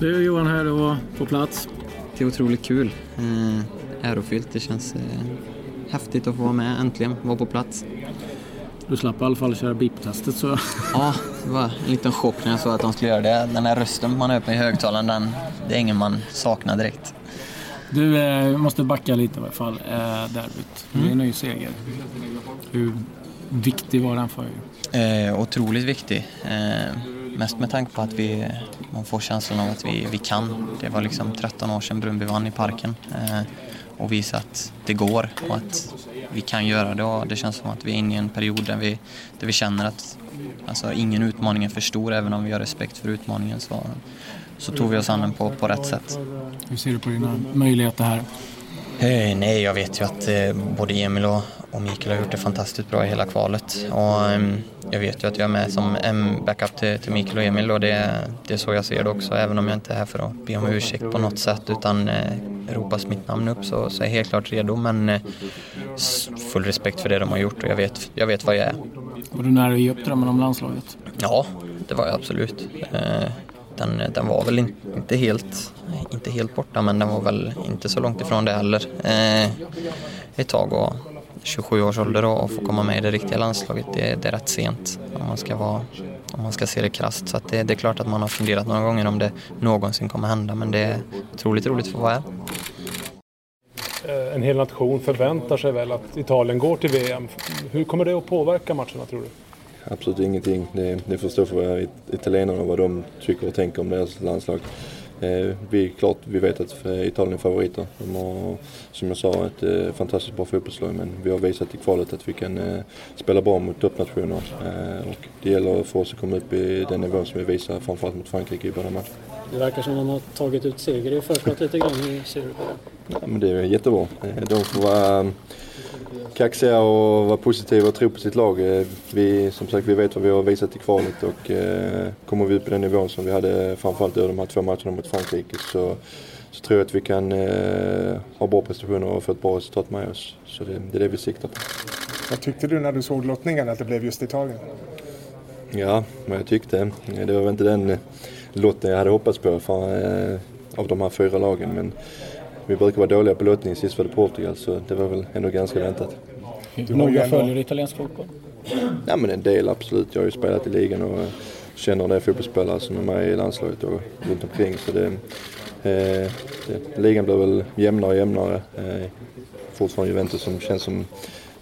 Du Johan, hur är det att vara på plats? Det är otroligt kul. Eh, ärofyllt. Det känns eh, häftigt att få vara med äntligen, vara på plats. Du slapp i alla fall köra BIP-testet så... Ja, det var en liten chock när jag såg att de skulle göra det. Den här rösten man på i högtalaren, den, det är ingen man saknar direkt. Du eh, måste backa lite i alla fall, eh, derbyt. Det är en ny seger. Hur viktig var den för er? Eh, otroligt viktig. Eh, mest med tanke på att vi, man får känslan av att vi, vi kan. Det var liksom 13 år sedan Brunby vann i parken eh, och visa att det går och att vi kan göra det. Och det känns som att vi är inne i en period där vi, där vi känner att alltså, ingen utmaning är för stor, även om vi har respekt för utmaningen. Så, så tog vi oss an den på, på rätt sätt. Hur ser du på dina möjligheter här? Eh, nej, jag vet ju att eh, både Emil och, Mikael har gjort det fantastiskt bra i hela kvalet. Och, eh, jag vet ju att jag är med som en backup till, till Mikael och Emil och det, det är så jag ser det också. Även om jag inte är här för att be om ursäkt på något sätt utan eh, ropas mitt namn upp så, så är jag helt klart redo. Men full respekt för det de har gjort och jag vet, jag vet vad jag är. Var du nära att ge upp drömmen om landslaget? Ja, det var jag absolut. Den, den var väl inte helt, inte helt borta men den var väl inte så långt ifrån det heller. Eh, ett tag och 27 års ålder och få komma med i det riktiga landslaget det, det är rätt sent om man ska, vara, om man ska se det krasst. Så det, det, är klart att man har funderat några gånger om det någonsin kommer hända men det är otroligt roligt för vad vara här. Eh, en hel nation förväntar sig väl att Italien går till VM. Hur kommer det att påverka matcherna tror du? Absolut ingenting. Det, det får stå för italienarna vad de tycker och tänker om deras landslag. Eh, vi, klart, vi vet att Italien är favoriter. De har, som jag sa, ett eh, fantastiskt bra fotbollslag men vi har visat i kvalet att vi kan eh, spela bra mot toppnationer. Eh, och det gäller för oss att komma upp i den nivån som vi visar framförallt mot Frankrike i båda matcherna. Det verkar som att de har tagit ut seger i förskott lite grann. Hur ser du på det? Ja, men det är jättebra. Eh, de får vara kaxiga och vara positiva och tro på sitt lag. Eh, vi, som sagt, vi vet vad vi har visat i kvalet och eh, kommer vi upp på den nivån som vi hade framförallt i de här två matcherna mot Frankrike så, så tror jag att vi kan eh, ha bra prestationer och få ett bra resultat med oss. Så det, det är det vi siktar på. Vad tyckte du när du såg lottningen att det blev just Italien? Ja, vad jag tyckte. Det var väl inte den lotten jag hade hoppats på för, eh, av de här fyra lagen. Men vi brukar vara dåliga på lottning. Sist var det Portugal så det var väl ändå ganska väntat. Hur noga följer du italiensk fotboll? Ja men en del absolut. Jag har ju spelat i ligan och känner en del fotbollsspelare som är med i landslaget och runt omkring. Så det, eh, det, ligan blir väl jämnare och jämnare. Eh, fortfarande Juventus som känns som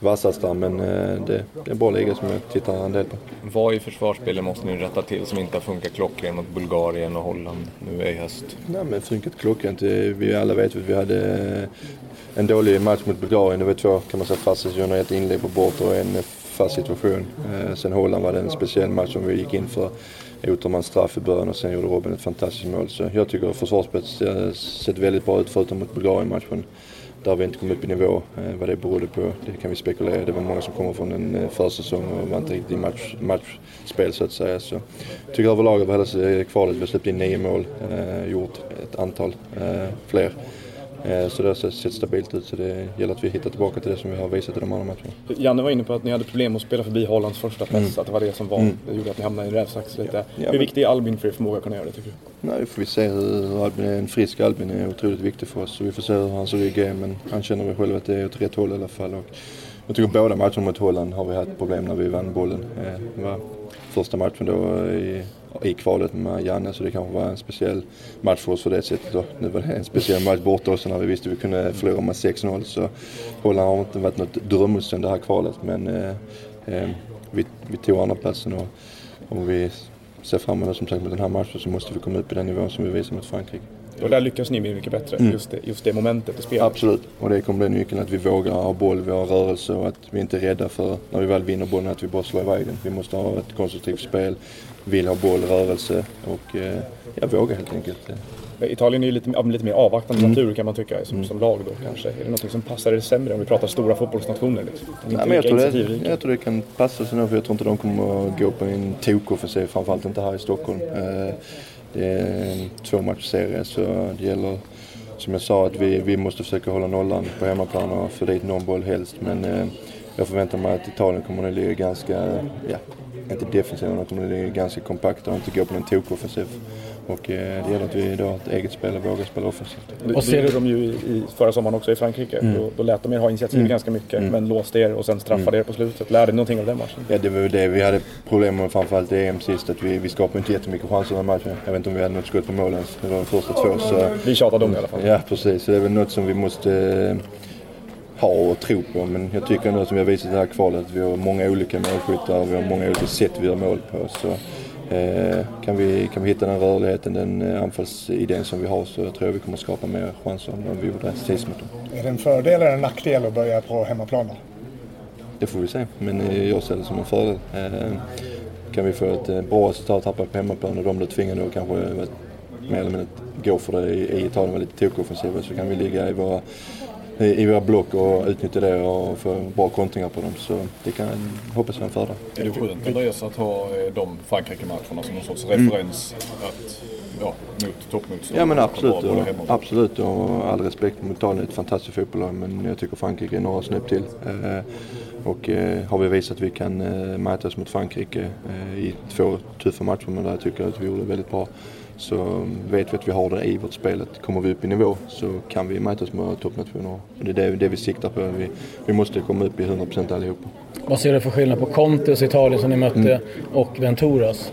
vassast där men eh, det, är en bra liga som jag tittar en del på. Vad i försvarsspelet måste ni rätta till som inte har funkat klockrent mot Bulgarien och Holland nu i höst? Nej men funkat klockrent. Vi alla vet att vi hade en dålig match mot Bulgarien. Det var två kan man säga fasta situationer. Ett inlägg på bort och en fast situation. Sen Holland var det en speciell match som vi gick in för. Otermans straff i början och sen gjorde Robin ett fantastiskt mål. Så jag tycker försvarsspelet sett väldigt bra ut förutom mot Bulgarien-matchen där vi inte kom upp i nivå. Eh, vad det berodde på, det kan vi spekulera Det var många som kommer från en eh, försäsong och var inte riktigt i match, matchspel så att säga. Så jag tycker överlag över hela eh, kvalet, vi har släppt in nio mål, eh, gjort ett antal eh, fler. Eh, så det har sett stabilt ut så det gäller att vi hittar tillbaka till det som vi har visat i de andra matcherna. Janne var inne på att ni hade problem att spela förbi Hollands första press, mm. att det var det som var, mm. gjorde att ni hamnade i rävsax lite. Ja, hur viktig är Albin för er förmåga att kunna göra det tycker du? Nej, får vi se hur Albin är. En frisk Albin är otroligt viktig för oss så vi får se hur hans rygg är men han känner väl själv att det är åt rätt håll i alla fall. Och jag tycker båda matcherna mot Holland har vi haft problem när vi vann bollen. Eh, det var första matchen då i i kvalet med Janne så det kanske var en speciell match för oss för det sättet. Då. Nu var det en speciell match borta också när vi visste att vi kunde förlora med 6-0 så Holland har inte varit något drömmotstånd det här kvalet men eh, eh, vi, vi tog andra platsen och, och vi ser fram emot som sagt med den här matchen så måste vi komma upp i den nivån som vi visade mot Frankrike. Och där lyckas ni bli mycket bättre, mm. just, det, just det momentet i spelet. Absolut, och det kommer bli nyckeln att vi vågar ha boll, vi har rörelse och att vi inte är rädda för när vi väl vinner bollen att vi bara slår iväg den. Vi måste ha ett konstruktivt spel, vill ha boll, rörelse och eh, ja, våga helt enkelt. Italien är ju lite, lite mer avvaktande mm. natur kan man tycka som, mm. som lag då kanske. Är det något som passar er sämre om vi pratar stora fotbollsnationer? Liksom? Nej, men jag, tror det, jag tror det kan passa sig nu för jag tror inte de kommer att gå på en tokoffensiv, framförallt inte här i Stockholm. Eh, det är en tvåmatchserie så det gäller som jag sa att vi, vi måste försöka hålla nollan på hemmaplan och få dit någon boll helst. Men eh, jag förväntar mig att Italien kommer att ligga ganska, ja, inte defensiva, men att de kommer att ligga ganska kompakta och inte gå på någon tokoffensiv. Och eh, det gäller att vi då har ett eget spel och vågar spela offensivt. Och ser du de ju i, förra sommaren också i Frankrike. Mm. Då, då lät de er ha initiativ mm. ganska mycket mm. men låste er och sen straffade mm. er på slutet. Lärde ni någonting av den matchen? Ja det var väl det vi hade problem med framförallt i EM sist. Att vi, vi skapade inte jättemycket chanser den matchen. Jag vet inte om vi hade något skott på mål ens. Det var de första två. Så... Vi tjatade om det i alla fall. Ja precis. Så det är väl något som vi måste eh, ha och tro på. Men jag tycker ändå som vi har visat i det här kvalet att vi har många olika målskyttar och vi har många olika sätt vi gör mål på. Så kan, vi, kan vi hitta den rörligheten, den eh, anfallsidén som vi har så jag tror jag vi kommer skapa mer chanser än vi gjorde sist mot dem. Är det en fördel eller en nackdel att börja på hemmaplan? Det får vi se, men eh, jag ser det som en fördel. Kan vi få ett bra resultat här på hemmaplan och de blir tvingade att kanske mer eller mindre gå för det i Italien, vara lite tokoffensiva så kan vi ligga i våra i våra block och utnyttja det och få bra kontringar på dem. Så det kan jag hoppas vara en fördel. Är det skönt Andreas att ha eh, de Frankrike-matcherna som någon sorts referens mm. att, ja, mot toppmotstånd? Ja men absolut. Och, absolut och all respekt mot Italien, ett fantastiskt fotbollslag men jag tycker Frankrike är några snäpp till. Eh, och eh, har vi visat att vi kan eh, mätas mot Frankrike i två tuffa matcher men där tycker jag att vi gjorde väldigt bra så vet vi att vi har det i vårt spel. Att kommer vi upp i nivå så kan vi mätas med toppnationer. Det är det, det vi siktar på. Vi, vi måste komma upp i 100% allihopa. Vad ser du för skillnad på Contes Italien som ni mötte mm. och Venturas?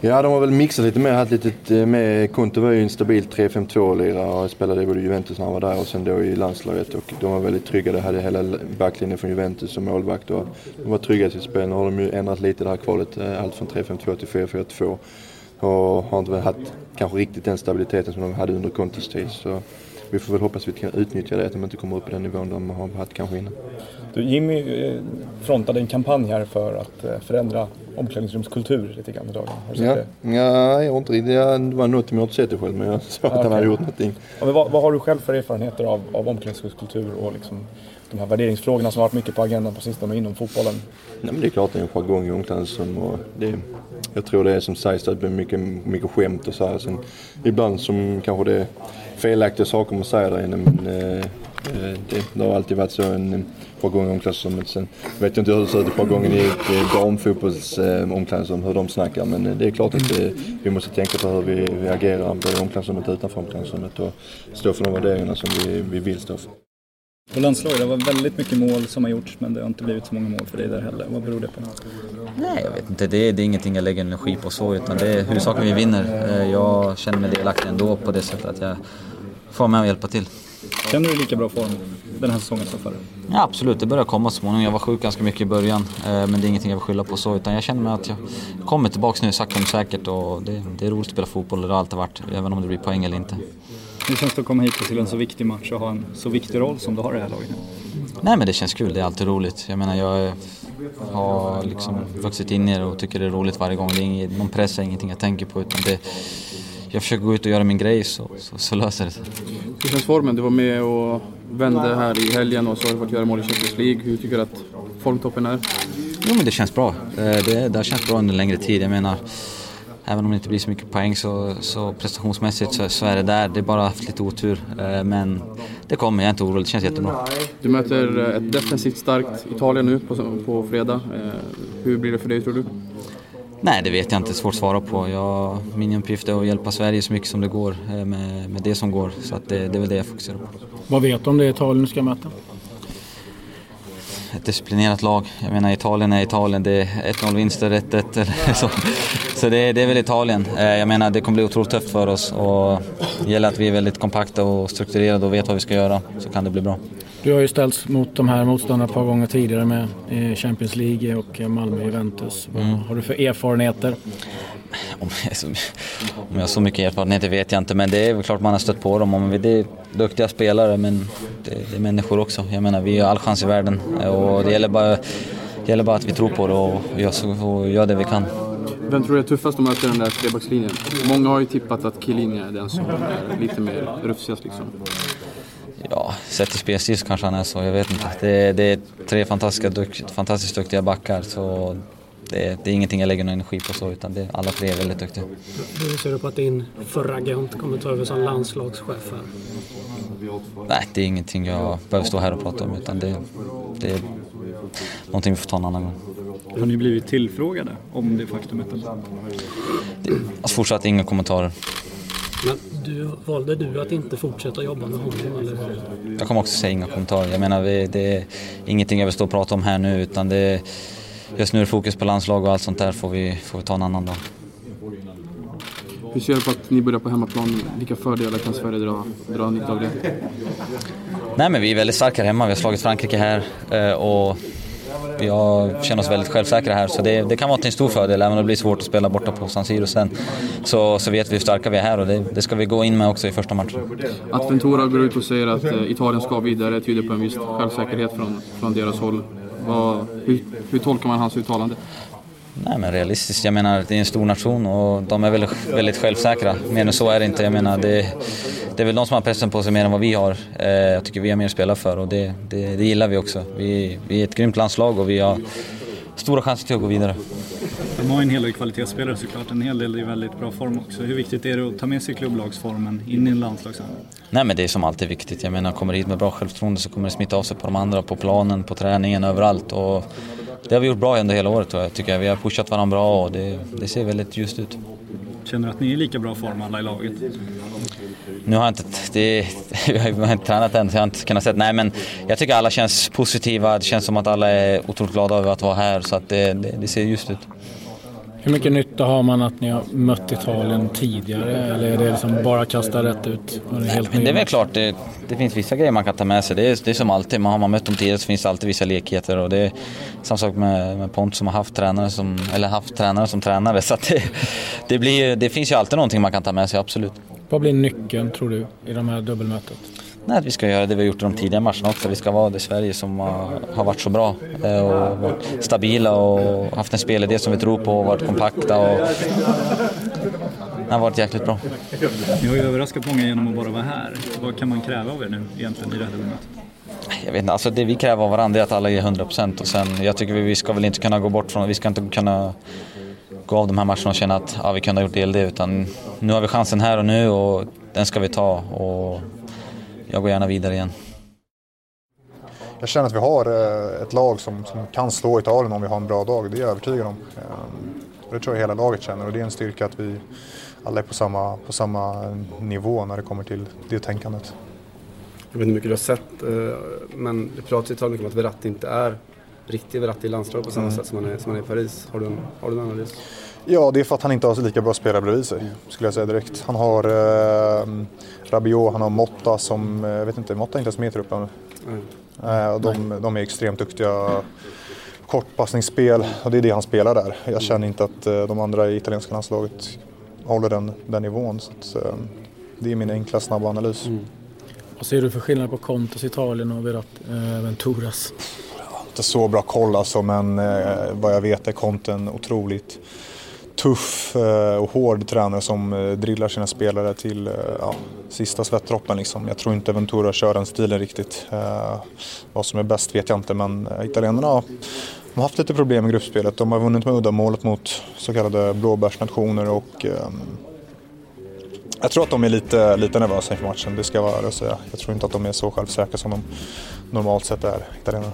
Ja, de har väl mixat lite mer. Haft lite med, Conte var ju en stabil 3-5-2-lirare och spelade i både Juventus när han var där och sen då i landslaget. Och de var väldigt trygga. De hade hela backlinjen från Juventus som målvakt. Och de var trygga i sitt spel. Nu har de ju ändrat lite det här kvalet. Eh, allt från 3-5-2 till 4-4-2 och har inte haft kanske riktigt den stabiliteten som de hade under Contes tid. Så vi får väl hoppas att vi kan utnyttja det, att de inte kommer upp på den nivån de har haft kanske innan. Du, Jimmy eh, frontade en kampanj här för att eh, förändra omklädningsrumskultur lite grann idag. Har du ja, det? Ja, jag har inte riktigt. Det var något jag inte sett det själv men jag såg att okay. han hade gjort någonting. Ja, vad, vad, har du själv för erfarenheter av, av omklädningsrumskultur och liksom de här värderingsfrågorna som har varit mycket på agendan på sistone inom fotbollen? Nej, men det är klart det är en jargong i omklädningsrum och det, jag tror det är som sägs det blir mycket, mycket skämt och så här. Sen, ibland som kanske det är felaktiga saker man säger där inne men eh, eh det, det, har alltid varit så en jargong i omklädningsrummet. Sen vet jag inte hur det ser ut i jargongen i ett eh, damfotbolls eh, omklädningsrum, hur de snackar. Men eh, det är klart att det, vi måste tänka på hur vi, vi agerar både i omklädningsrummet och utanför omklädningsrummet och stå för de värderingarna som vi, vi vill stå för. På landslaget, det var väldigt mycket mål som har gjorts men det har inte blivit så många mål för dig där heller. Vad beror det på? Nej, jag vet inte. Det är, det är ingenting jag lägger energi på så, utan det är huvudsaken vi vinner. Eh, jag känner mig delaktig ändå på det sättet att jag får vara med och hjälpa till. Känner du lika bra form den här säsongen som förra? Ja, absolut. Det börjar komma småningom. Jag var sjuk ganska mycket i början, eh, men det är ingenting jag vill skylla på så, utan jag känner mig att jag kommer tillbaka nu sakta men säkert och det, det är roligt att spela fotboll, det har alltid varit, även om det blir poäng eller inte. Hur känns det att komma hit till en så viktig match och ha en så viktig roll som du har i det här laget? Nej men det känns kul, det är alltid roligt. Jag menar jag har liksom vuxit in i det och tycker det är roligt varje gång. Det är ingen, någon press är ingenting jag tänker på utan det, jag försöker gå ut och göra min grej så, så, så löser det sig. Hur känns formen? Du var med och vände här i helgen och så har du fått göra mål i Champions League. Hur tycker du att formtoppen är? Jo men det känns bra. Det, det, det har känts bra under längre tid. Jag menar Även om det inte blir så mycket poäng så, så prestationsmässigt så, så, är det där. Det är bara haft lite otur. Eh, men det kommer, jag är inte orolig. Det känns jättebra. Du möter eh, ett defensivt starkt Italien nu på, på fredag. Eh, hur blir det för dig tror du? Nej, det vet jag inte. Svårt att svara på. Jag, min uppgift är att hjälpa Sverige så mycket som det går med, med det som går. Så att det, det är väl det jag fokuserar på. Vad vet du om det Italien du ska möta? Ett disciplinerat lag. Jag menar Italien är Italien, det är 1-0 vinster, 1-1 så. Så det, det, är väl Italien. Eh, jag menar det kommer bli otroligt tufft för oss och det gäller att vi är väldigt kompakta och strukturerade och vet vad vi ska göra så kan det bli bra. Du har ju ställts mot de här motståndarna ett par gånger tidigare med Champions League och Malmö Juventus. Vad mm. har du för erfarenheter? Om jag, så, om jag har så mycket erfarenheter vet jag inte, men det är väl klart man har stött på dem. Det är duktiga spelare, men det, det är människor också. Jag menar, vi har all chans i världen och det gäller bara, det gäller bara att vi tror på det och gör, och gör det vi kan. Vem tror du är tuffast att möta den där trebackslinjen? Många har ju tippat att Chiellini är den som är lite mer rufsigast liksom. Ja, sett till spelstil kanske han är så, jag vet inte. Det, det är tre fantastiska, fantastiskt duktiga backar så det, det, är ingenting jag lägger någon energi på så, utan det, alla tre är väldigt duktiga. Hur ser du på att din förra agent kommer ta över som landslagschef här? Nej, det är ingenting jag behöver stå här och prata om, utan det, det, någonting vi får ta en annan gång. Har ni blivit tillfrågade om det faktumet? Alltså fortsatt inga kommentarer. Men du, valde du att inte fortsätta jobba med honom? Eller? Jag kommer också säga inga kommentarer. Jag menar, vi, det är ingenting jag vill stå och prata om här nu utan det just nu är det fokus på landslag och allt sånt där får vi, får vi ta en annan dag. Hur ser du på att ni börjar på hemmaplan? Vilka fördelar kan Sverige dra, dra nytta av det? Nej men vi är väldigt starka hemma. Vi har slagit Frankrike här eh, och vi har, känner oss väldigt självsäkra här så det, det kan vara till en stor fördel även om det blir svårt att spela borta på San Siro sen. Så, så vet vi hur starka vi är här och det, det ska vi gå in med också i första matchen. Att Ventura går ut och säger att eh, Italien ska vidare tyder på en viss självsäkerhet från, från deras håll. Vad, hur, hur tolkar man hans uttalande? Nej men realistiskt, jag menar det är en stor nation och de är väldigt, väldigt självsäkra. Mer än så är det inte. Jag menar det, det är väl de som har pressen på sig mer än vad vi har. Eh, jag tycker vi har mer att spela för och det, det, det gillar vi också. Vi, vi är ett grymt landslag och vi har stora chanser till att gå vidare. De har en hel del kvalitetsspelare såklart, en hel del i väldigt bra form också. Hur viktigt är det att ta med sig klubblagsformen in i en landslagssamling? Nej men det är som alltid viktigt. Jag menar kommer hit med bra självförtroende så kommer det smitta av sig på de andra, på planen, på träningen, överallt. Och det har vi gjort bra under hela året och jag tycker vi har pushat varandra bra och det, det ser väldigt ljust ut. Känner du att ni är i lika bra form alla i laget? Nu har jag inte, det, jag har inte tränat än så jag har inte kunnat säga nej men jag tycker alla känns positiva. Det känns som att alla är otroligt glada över att vara här så att det, det, det ser ljust ut. Hur mycket nytta har man att ni har mött Italien tidigare eller är det liksom bara kasta rätt ut? Nej, men det är väl klart, det, det, finns vissa grejer man kan ta med sig. Det är, det är som alltid, man har man mött dem tidigare så finns det alltid vissa lekheter och det är samma sak med, med Pont som har haft tränare som, eller haft tränare som tränare så det, det, blir, det finns ju alltid någonting man kan ta med sig, absolut. Vad blir nyckeln tror du i de här dubbelmötet? Nej, att vi ska göra det vi har gjort i de tidigare matcherna också. Vi ska vara det Sverige som har varit så bra eh, och varit stabila och haft en spelidé som vi tror på och varit kompakta. Och... Det har varit jäkligt bra. Ni har ju överraskat många genom att bara vara här. Vad kan man kräva av er nu egentligen i det här dubbelmötet? Jag vet inte, alltså det vi kräver av varandra är att alla ger 100% och sen jag tycker vi, vi ska väl inte kunna gå bort från, vi ska inte kunna gå av de här matcherna och känna att ja, vi kunde ha gjort del det utan nu har vi chansen här och nu och den ska vi ta och jag går gärna vidare igen. Jag känner att vi har eh, ett lag som, som kan slå Italien om vi har en bra dag, det är jag övertygad om. Ehm, det tror jag hela laget känner och det är en styrka att vi alla är på samma, på samma nivå när det kommer till det tänkandet. Jag vet inte hur mycket du har sett, eh, men det pratas ju mycket om att Verratti inte är riktig Verratti i landslaget på samma mm. sätt som han, är, som han är i Paris. Har du, en, har du en analys? Ja, det är för att han inte har så lika bra spelare bredvid sig, skulle jag säga direkt. Han har eh, Rabiot, han har Motta som, jag vet inte, Motta är inte ens med i truppen. Mm. Eh, de, de är extremt duktiga kortpassningsspel och det är det han spelar där. Jag känner inte att eh, de andra i italienska landslaget håller den, den nivån. Så att, eh, det är min enkla snabba analys. Mm. Vad ser du för skillnad på Contos Italien och Verat, eh, Venturas? Inte så bra koll alltså men eh, vad jag vet är Conten otroligt tuff eh, och hård tränare som eh, drillar sina spelare till eh, ja, sista svettdroppen. Liksom. Jag tror inte Ventura kör den stilen riktigt. Eh, vad som är bäst vet jag inte men eh, italienarna har haft lite problem i gruppspelet. De har vunnit med uddamålet mot så kallade blåbärsnationer och ehm, jag tror att de är lite, lite nervösa inför matchen, det ska jag vara ärlig och säga. Jag tror inte att de är så självsäkra som de normalt sett är, italienarna.